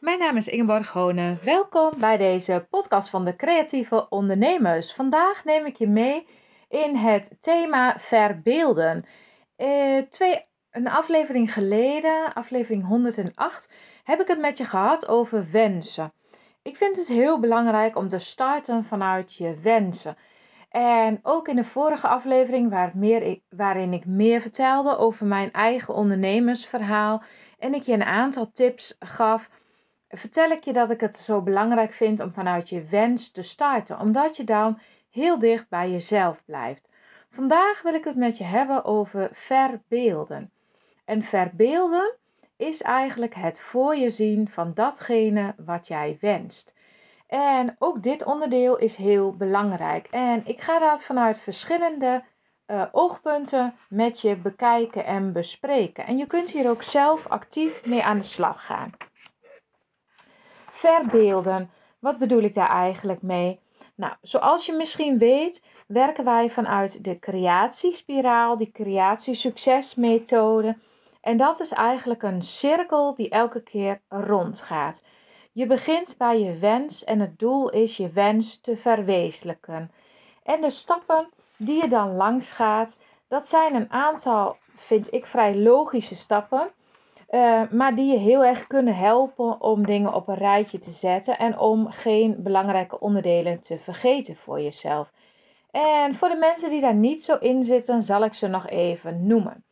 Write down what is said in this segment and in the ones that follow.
Mijn naam is Ingeborg Honen. Welkom bij deze podcast van de creatieve ondernemers. Vandaag neem ik je mee in het thema verbeelden. Eh, twee, een aflevering geleden, aflevering 108, heb ik het met je gehad over wensen. Ik vind het heel belangrijk om te starten vanuit je wensen. En ook in de vorige aflevering, waar meer, waarin ik meer vertelde over mijn eigen ondernemersverhaal en ik je een aantal tips gaf, vertel ik je dat ik het zo belangrijk vind om vanuit je wens te starten, omdat je dan heel dicht bij jezelf blijft. Vandaag wil ik het met je hebben over verbeelden. En verbeelden is eigenlijk het voor je zien van datgene wat jij wenst. En ook dit onderdeel is heel belangrijk. En ik ga dat vanuit verschillende uh, oogpunten met je bekijken en bespreken. En je kunt hier ook zelf actief mee aan de slag gaan. Verbeelden. Wat bedoel ik daar eigenlijk mee? Nou, zoals je misschien weet, werken wij vanuit de creatiespiraal, die creatiesuccesmethode. En dat is eigenlijk een cirkel die elke keer rondgaat. Je begint bij je wens en het doel is je wens te verwezenlijken. En de stappen die je dan langs gaat, dat zijn een aantal, vind ik, vrij logische stappen. Uh, maar die je heel erg kunnen helpen om dingen op een rijtje te zetten en om geen belangrijke onderdelen te vergeten voor jezelf. En voor de mensen die daar niet zo in zitten, zal ik ze nog even noemen.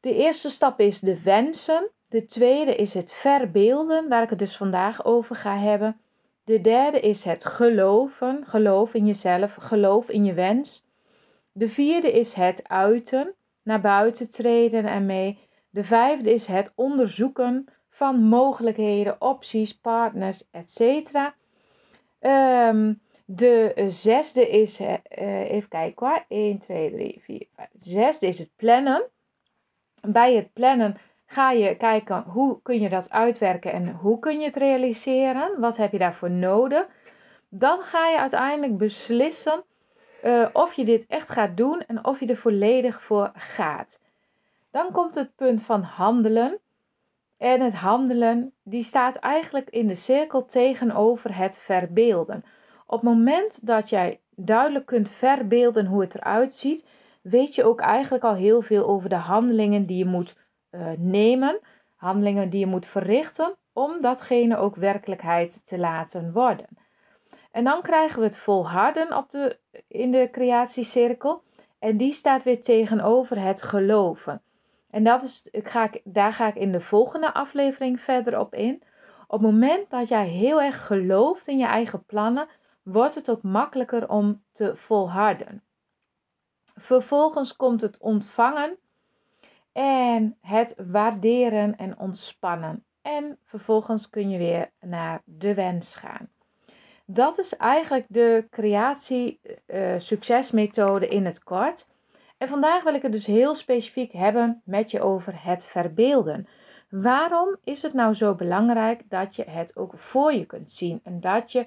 De eerste stap is de wensen. De tweede is het verbeelden, waar ik het dus vandaag over ga hebben. De derde is het geloven, geloof in jezelf, geloof in je wens. De vierde is het uiten, naar buiten treden en mee. De vijfde is het onderzoeken van mogelijkheden, opties, partners, etc. Um, de zesde is, uh, even kijken hoor, 1, 2, 3, 4, 5. De zesde is het plannen. Bij het plannen ga je kijken hoe kun je dat uitwerken en hoe kun je het realiseren. Wat heb je daarvoor nodig? Dan ga je uiteindelijk beslissen uh, of je dit echt gaat doen en of je er volledig voor gaat. Dan komt het punt van handelen. En het handelen, die staat eigenlijk in de cirkel tegenover het verbeelden. Op het moment dat jij duidelijk kunt verbeelden hoe het eruit ziet, weet je ook eigenlijk al heel veel over de handelingen die je moet uh, nemen, handelingen die je moet verrichten om datgene ook werkelijkheid te laten worden. En dan krijgen we het volharden op de, in de creatiecirkel. En die staat weer tegenover het geloven. En dat is, ik ga, daar ga ik in de volgende aflevering verder op in. Op het moment dat jij heel erg gelooft in je eigen plannen, wordt het ook makkelijker om te volharden. Vervolgens komt het ontvangen en het waarderen en ontspannen. En vervolgens kun je weer naar de wens gaan. Dat is eigenlijk de creatie-succesmethode eh, in het kort. En vandaag wil ik het dus heel specifiek hebben met je over het verbeelden. Waarom is het nou zo belangrijk dat je het ook voor je kunt zien en dat je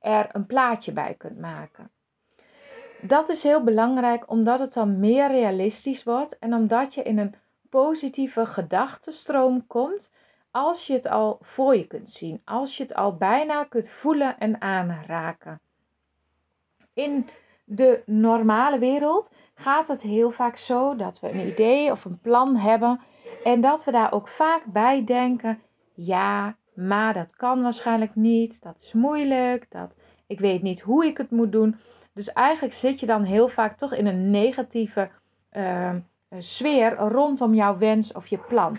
er een plaatje bij kunt maken? Dat is heel belangrijk omdat het dan meer realistisch wordt en omdat je in een positieve gedachtenstroom komt als je het al voor je kunt zien, als je het al bijna kunt voelen en aanraken. In de normale wereld gaat het heel vaak zo dat we een idee of een plan hebben en dat we daar ook vaak bij denken: ja, maar dat kan waarschijnlijk niet, dat is moeilijk, dat ik weet niet hoe ik het moet doen. Dus eigenlijk zit je dan heel vaak toch in een negatieve uh, sfeer rondom jouw wens of je plan.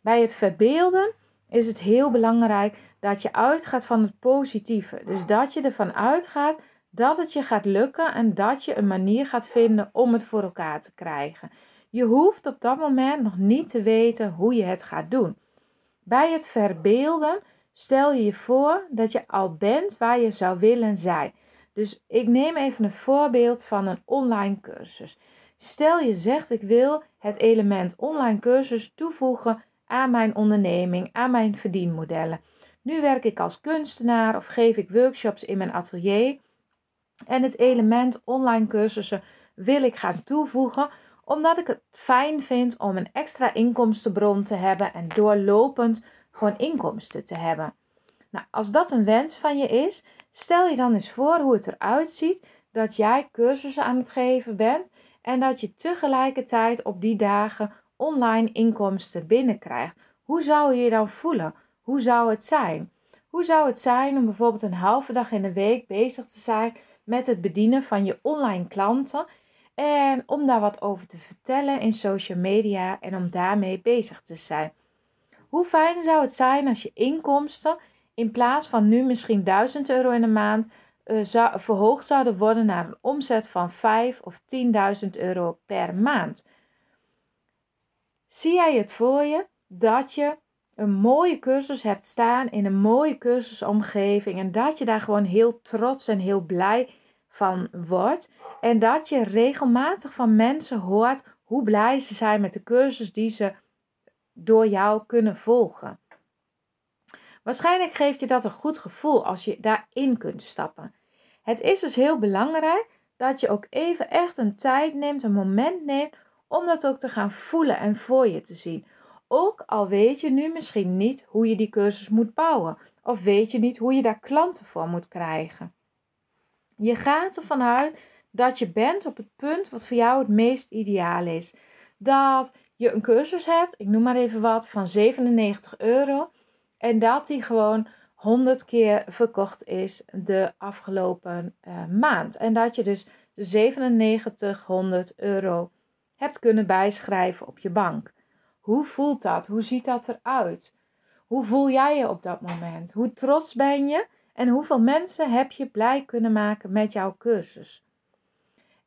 Bij het verbeelden is het heel belangrijk dat je uitgaat van het positieve. Dus dat je ervan uitgaat dat het je gaat lukken en dat je een manier gaat vinden om het voor elkaar te krijgen. Je hoeft op dat moment nog niet te weten hoe je het gaat doen. Bij het verbeelden stel je je voor dat je al bent waar je zou willen zijn. Dus ik neem even het voorbeeld van een online cursus. Stel je zegt ik wil het element online cursus toevoegen aan mijn onderneming, aan mijn verdienmodellen. Nu werk ik als kunstenaar of geef ik workshops in mijn atelier. En het element online cursussen wil ik gaan toevoegen omdat ik het fijn vind om een extra inkomstenbron te hebben en doorlopend gewoon inkomsten te hebben. Nou, als dat een wens van je is, stel je dan eens voor hoe het eruit ziet dat jij cursussen aan het geven bent en dat je tegelijkertijd op die dagen online inkomsten binnenkrijgt. Hoe zou je je dan voelen? Hoe zou het zijn? Hoe zou het zijn om bijvoorbeeld een halve dag in de week bezig te zijn met het bedienen van je online klanten en om daar wat over te vertellen in social media en om daarmee bezig te zijn? Hoe fijn zou het zijn als je inkomsten in plaats van nu misschien 1000 euro in de maand zou, verhoogd zouden worden naar een omzet van 5 of 10.000 euro per maand? Zie jij het voor je dat je een mooie cursus hebt staan in een mooie cursusomgeving en dat je daar gewoon heel trots en heel blij van wordt en dat je regelmatig van mensen hoort hoe blij ze zijn met de cursus die ze door jou kunnen volgen. Waarschijnlijk geeft je dat een goed gevoel als je daarin kunt stappen. Het is dus heel belangrijk dat je ook even echt een tijd neemt, een moment neemt om dat ook te gaan voelen en voor je te zien. Ook al weet je nu misschien niet hoe je die cursus moet bouwen, of weet je niet hoe je daar klanten voor moet krijgen. Je gaat ervan uit dat je bent op het punt wat voor jou het meest ideaal is. Dat je een cursus hebt, ik noem maar even wat, van 97 euro. En dat die gewoon 100 keer verkocht is de afgelopen uh, maand. En dat je dus 9700 euro hebt kunnen bijschrijven op je bank. Hoe voelt dat? Hoe ziet dat eruit? Hoe voel jij je op dat moment? Hoe trots ben je? En hoeveel mensen heb je blij kunnen maken met jouw cursus?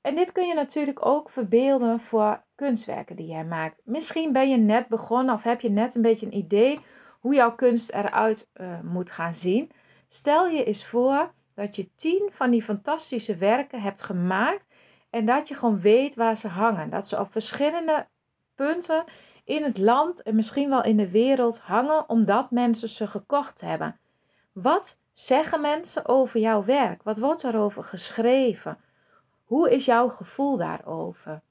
En dit kun je natuurlijk ook verbeelden voor kunstwerken die jij maakt. Misschien ben je net begonnen of heb je net een beetje een idee hoe jouw kunst eruit uh, moet gaan zien. Stel je eens voor dat je tien van die fantastische werken hebt gemaakt en dat je gewoon weet waar ze hangen. Dat ze op verschillende punten in het land en misschien wel in de wereld hangen omdat mensen ze gekocht hebben. Wat zeggen mensen over jouw werk? Wat wordt erover geschreven? Hoe is jouw gevoel daarover?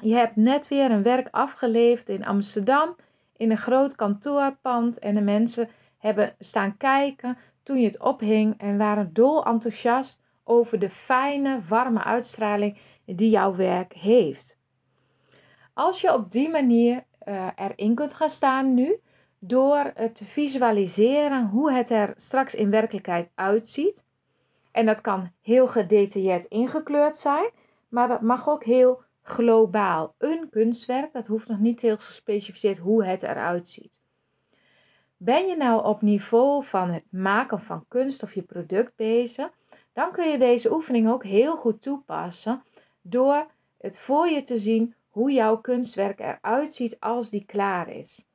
Je hebt net weer een werk afgeleverd in Amsterdam in een groot kantoorpand en de mensen hebben staan kijken toen je het ophing en waren dol enthousiast over de fijne, warme uitstraling die jouw werk heeft. Als je op die manier uh, erin kunt gaan staan nu, door te visualiseren hoe het er straks in werkelijkheid uitziet. En dat kan heel gedetailleerd ingekleurd zijn, maar dat mag ook heel globaal. Een kunstwerk, dat hoeft nog niet heel gespecificeerd hoe het eruit ziet. Ben je nou op niveau van het maken van kunst of je product bezig, dan kun je deze oefening ook heel goed toepassen door het voor je te zien hoe jouw kunstwerk eruit ziet als die klaar is.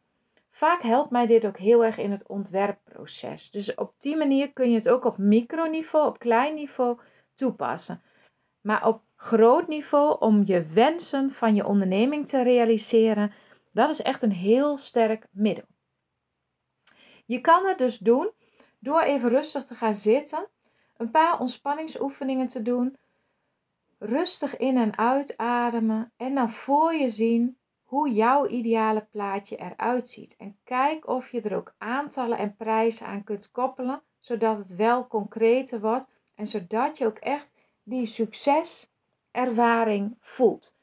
Vaak helpt mij dit ook heel erg in het ontwerpproces. Dus op die manier kun je het ook op microniveau, op klein niveau toepassen. Maar op groot niveau om je wensen van je onderneming te realiseren, dat is echt een heel sterk middel. Je kan het dus doen door even rustig te gaan zitten, een paar ontspanningsoefeningen te doen, rustig in en uitademen en dan voor je zien hoe jouw ideale plaatje eruit ziet. En kijk of je er ook aantallen en prijzen aan kunt koppelen, zodat het wel concreter wordt en zodat je ook echt die succeservaring voelt.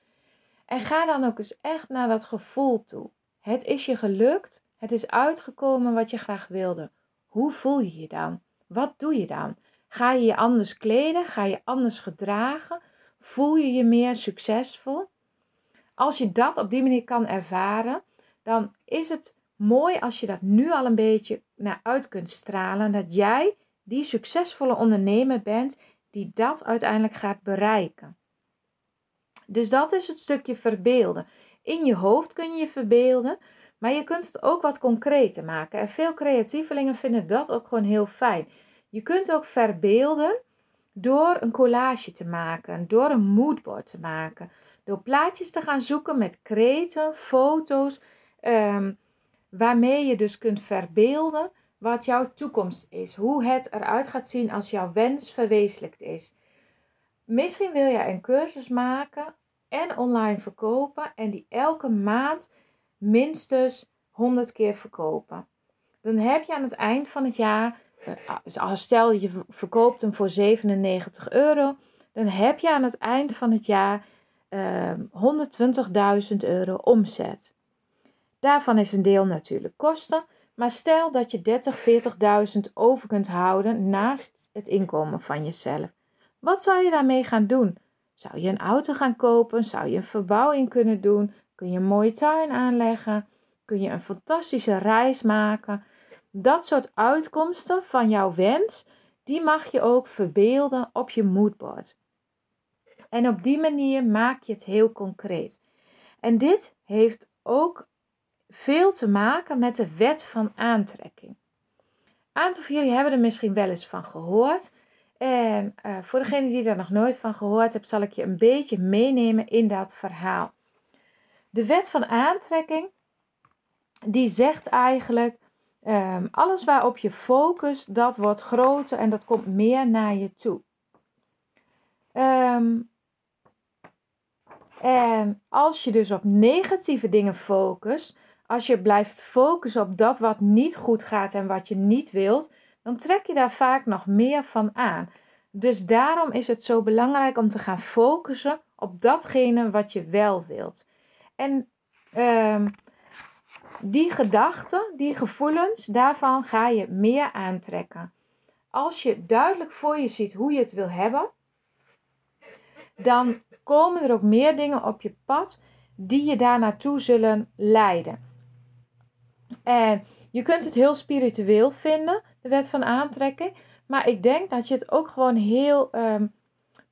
En ga dan ook eens echt naar dat gevoel toe. Het is je gelukt, het is uitgekomen wat je graag wilde. Hoe voel je je dan? Wat doe je dan? Ga je je anders kleden? Ga je anders gedragen? Voel je je meer succesvol? Als je dat op die manier kan ervaren, dan is het mooi als je dat nu al een beetje naar uit kunt stralen. Dat jij die succesvolle ondernemer bent die dat uiteindelijk gaat bereiken. Dus dat is het stukje verbeelden. In je hoofd kun je je verbeelden, maar je kunt het ook wat concreter maken. En veel creatievelingen vinden dat ook gewoon heel fijn. Je kunt ook verbeelden door een collage te maken, door een moodboard te maken, door plaatjes te gaan zoeken met kreten, foto's, um, waarmee je dus kunt verbeelden wat jouw toekomst is, hoe het eruit gaat zien als jouw wens verwezenlijkt is. Misschien wil je een cursus maken en online verkopen en die elke maand minstens 100 keer verkopen. dan heb je aan het eind van het jaar, uh, stel je verkoopt hem voor 97 euro, dan heb je aan het eind van het jaar ehm, 120.000 euro omzet. Daarvan is een deel natuurlijk kosten, maar stel dat je 30, 40.000 over kunt houden naast het inkomen van jezelf. Wat zou je daarmee gaan doen? Zou je een auto gaan kopen? Zou je een verbouwing kunnen doen? Kun je een mooie tuin aanleggen? Kun je een fantastische reis maken? Dat soort uitkomsten van jouw wens, die mag je ook verbeelden op je moodboard. En op die manier maak je het heel concreet. En dit heeft ook veel te maken met de wet van aantrekking. Een aantal van jullie hebben er misschien wel eens van gehoord. En uh, voor degene die daar nog nooit van gehoord hebt, zal ik je een beetje meenemen in dat verhaal. De wet van aantrekking, die zegt eigenlijk, um, alles waarop je focust, dat wordt groter en dat komt meer naar je toe. Um, en als je dus op negatieve dingen focust, als je blijft focussen op dat wat niet goed gaat en wat je niet wilt, dan trek je daar vaak nog meer van aan. Dus daarom is het zo belangrijk om te gaan focussen op datgene wat je wel wilt. En uh, die gedachten, die gevoelens, daarvan ga je meer aantrekken. Als je duidelijk voor je ziet hoe je het wil hebben, dan komen er ook meer dingen op je pad die je daar naartoe zullen leiden. En je kunt het heel spiritueel vinden, de wet van aantrekking. Maar ik denk dat je het ook gewoon heel um,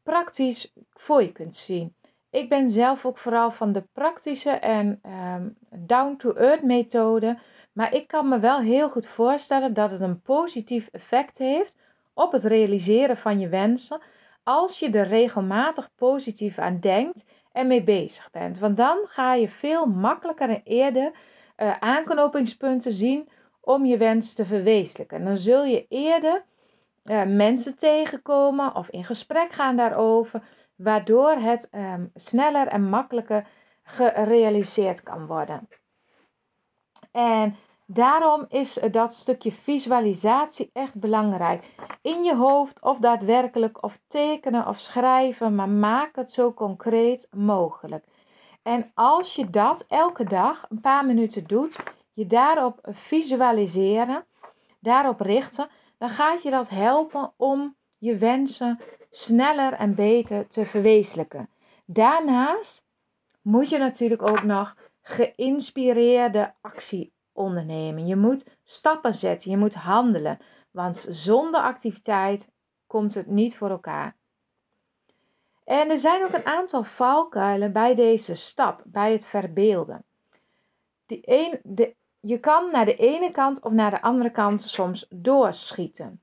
praktisch voor je kunt zien. Ik ben zelf ook vooral van de praktische en um, down-to-earth methode. Maar ik kan me wel heel goed voorstellen dat het een positief effect heeft op het realiseren van je wensen. Als je er regelmatig positief aan denkt en mee bezig bent. Want dan ga je veel makkelijker en eerder uh, aanknopingspunten zien om je wens te verwezenlijken. En dan zul je eerder uh, mensen tegenkomen of in gesprek gaan daarover, waardoor het um, sneller en makkelijker gerealiseerd kan worden. En daarom is dat stukje visualisatie echt belangrijk. In je hoofd of daadwerkelijk of tekenen of schrijven, maar maak het zo concreet mogelijk. En als je dat elke dag een paar minuten doet, je daarop visualiseren, daarop richten, dan gaat je dat helpen om je wensen sneller en beter te verwezenlijken. Daarnaast moet je natuurlijk ook nog geïnspireerde actie ondernemen. Je moet stappen zetten, je moet handelen, want zonder activiteit komt het niet voor elkaar. En er zijn ook een aantal valkuilen bij deze stap, bij het verbeelden. Die een, de, je kan naar de ene kant of naar de andere kant soms doorschieten.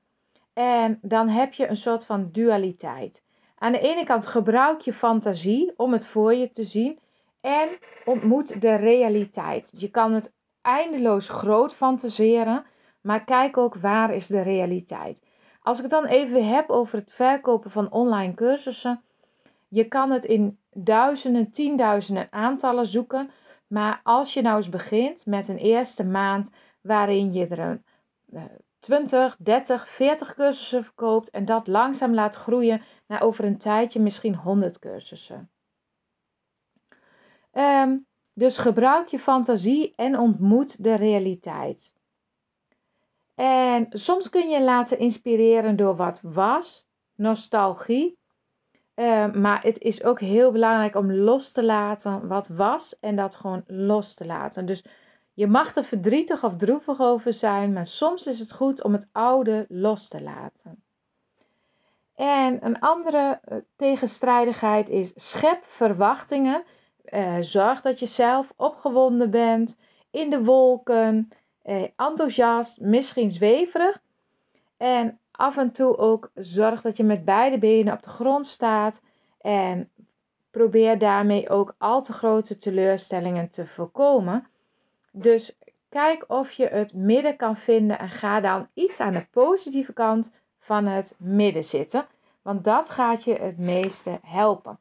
En dan heb je een soort van dualiteit. Aan de ene kant gebruik je fantasie om het voor je te zien en ontmoet de realiteit. Je kan het eindeloos groot fantaseren, maar kijk ook waar is de realiteit. Als ik het dan even heb over het verkopen van online cursussen, je kan het in duizenden, tienduizenden aantallen zoeken. Maar als je nou eens begint met een eerste maand waarin je er een 20, 30, 40 cursussen verkoopt en dat langzaam laat groeien naar over een tijdje misschien 100 cursussen. Ehm, dus gebruik je fantasie en ontmoet de realiteit. En soms kun je laten inspireren door wat was, nostalgie, Ehm, maar het is ook heel belangrijk om los te laten wat was en dat gewoon los te laten. Dus je mag er verdrietig of droevig over zijn, maar soms is het goed om het oude los te laten. En een andere uh, tegenstrijdigheid is schep verwachtingen. Uh, zorg dat je zelf opgewonden bent, in de wolken, uh, enthousiast, misschien zweverig. En af en toe ook zorg dat je met beide benen op de grond staat. En probeer daarmee ook al te grote teleurstellingen te voorkomen. Dus kijk of je het midden kan vinden en ga dan iets aan de positieve kant van het midden zitten. Want dat gaat je het meeste helpen.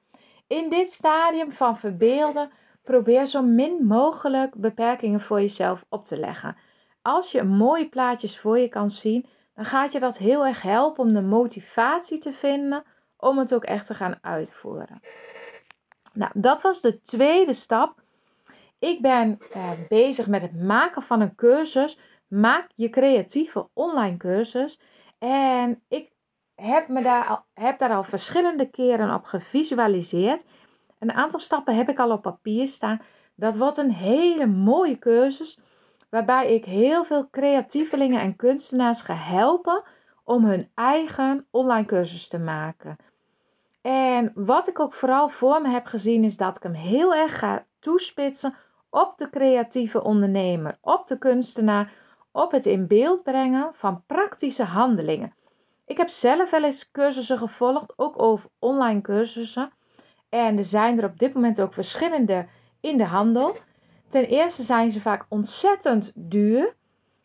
In dit stadium van verbeelden probeer zo min mogelijk beperkingen voor jezelf op te leggen. als je mooie plaatjes voor je kan zien, dan gaat je dat heel erg helpen om de motivatie te vinden om het ook echt te gaan uitvoeren. Nou, dat was de tweede stap. Ik ben eh, bezig met het maken van een cursus. Maak je creatieve online cursus. En ik heb, me daar heb daar al verschillende keren op gevisualiseerd. Een aantal stappen heb ik al op papier staan. Dat wordt een hele mooie cursus. Waarbij ik heel veel creatievelingen en kunstenaars ga helpen om hun eigen online cursus te maken. En wat ik ook vooral voor me heb gezien is dat ik hem heel erg ga toespitsen op de creatieve ondernemer, op de kunstenaar, op het in beeld brengen van praktische handelingen. Ik heb zelf wel eens cursussen gevolgd, ook over online cursussen. En er zijn er op dit moment ook verschillende in de handel. Ten eerste zijn ze vaak ontzettend duur.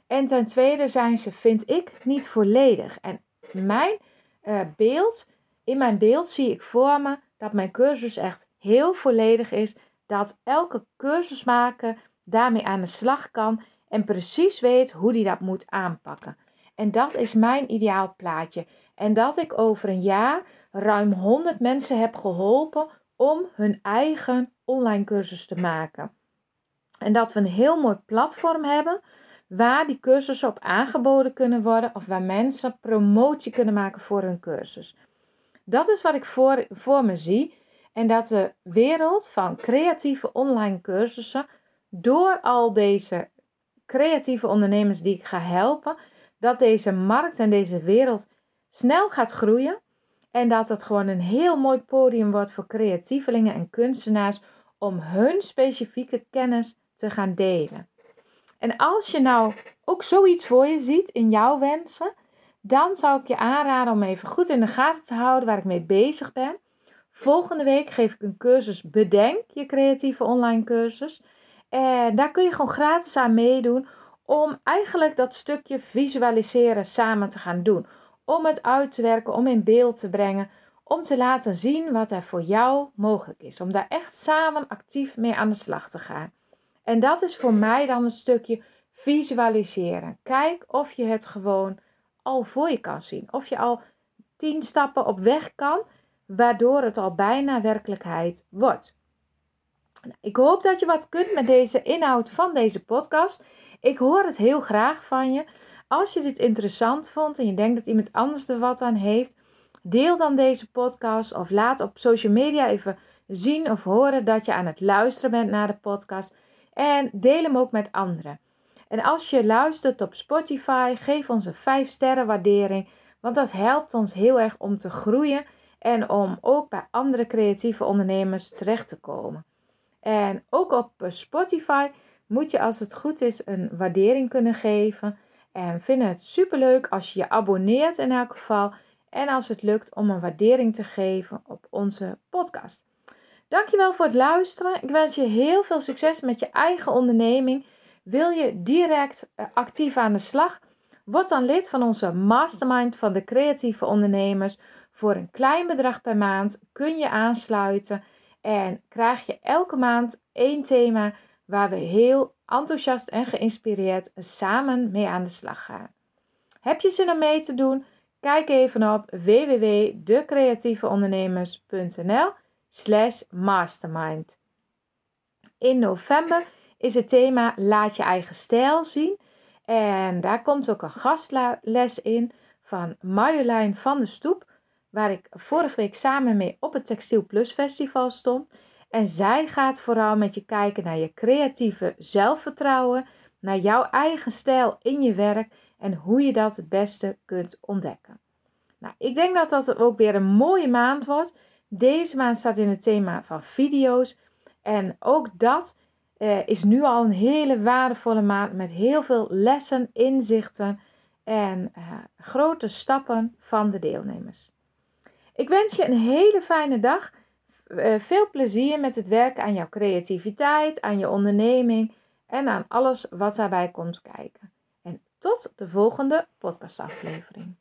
En ten tweede zijn ze, vind ik, niet volledig. En mijn uh, beeld, in mijn beeld zie ik voor me dat mijn cursus echt heel volledig is. Dat elke cursusmaker daarmee aan de slag kan en precies weet hoe die dat moet aanpakken. En dat is mijn ideaal plaatje. En dat ik over een jaar ruim 100 mensen heb geholpen om hun eigen online cursus te maken. En dat we een heel mooi platform hebben waar die cursussen op aangeboden kunnen worden of waar mensen promotie kunnen maken voor hun cursus. Dat is wat ik voor, voor me zie. En dat de wereld van creatieve online cursussen door al deze creatieve ondernemers die ik ga helpen, dat deze markt en deze wereld snel gaat groeien. En dat het gewoon een heel mooi podium wordt voor creatievelingen en kunstenaars om hun specifieke kennis te gaan delen. En als je nou ook zoiets voor je ziet in jouw wensen, dan zou ik je aanraden om even goed in de gaten te houden waar ik mee bezig ben. Volgende week geef ik een cursus Bedenk je creatieve online cursus. En daar kun je gewoon gratis aan meedoen om eigenlijk dat stukje visualiseren samen te gaan doen. Om het uit te werken, om in beeld te brengen, om te laten zien wat er voor jou mogelijk is. Om daar echt samen actief mee aan de slag te gaan. En dat is voor mij dan een stukje visualiseren. Kijk of je het gewoon al voor je kan zien. Of je al tien stappen op weg kan, waardoor het al bijna werkelijkheid wordt. Ik hoop dat je wat kunt met deze inhoud van deze podcast. Ik hoor het heel graag van je. Als je dit interessant vond en je denkt dat iemand anders er wat aan heeft, deel dan deze podcast of laat op social media even zien of horen dat je aan het luisteren bent naar de podcast. En deel hem ook met anderen. En als je luistert op Spotify, geef ons een 5 sterren waardering. Want dat helpt ons heel erg om te groeien en om ook bij andere creatieve ondernemers terecht te komen. En ook op Spotify moet je als het goed is een waardering kunnen geven. En vinden het superleuk als je je abonneert in elk geval. En als het lukt om een waardering te geven op onze podcast. Dankjewel voor het luisteren. Ik wens je heel veel succes met je eigen onderneming. Wil je direct eh, actief aan de slag? Word dan lid van onze mastermind van de creatieve ondernemers. Voor een klein bedrag per maand kun je aansluiten en krijg je elke maand één thema waar we heel enthousiast en geïnspireerd samen mee aan de slag gaan. Heb je zin om mee te doen? Kijk even op www.decreatieveondernemers.nl slash mastermind. In november is het thema Laat je eigen stijl zien. En daar komt ook een gastles in van Marjolein van de Stoep, waar ik vorige week samen mee op het Textiel Plus Festival stond. En zij gaat vooral met je kijken naar je creatieve zelfvertrouwen, naar jouw eigen stijl in je werk en hoe je dat het beste kunt ontdekken. Nou, ik denk dat dat ook weer een mooie maand wordt. Deze maand staat in het thema van video's. En ook dat eh, is nu al een hele waardevolle maand met heel veel lessen, inzichten en eh, grote stappen van de deelnemers. Ik wens je een hele fijne dag. Uh, veel plezier met het werken aan jouw creativiteit, aan je onderneming en aan alles wat daarbij komt kijken. En tot de volgende podcastaflevering.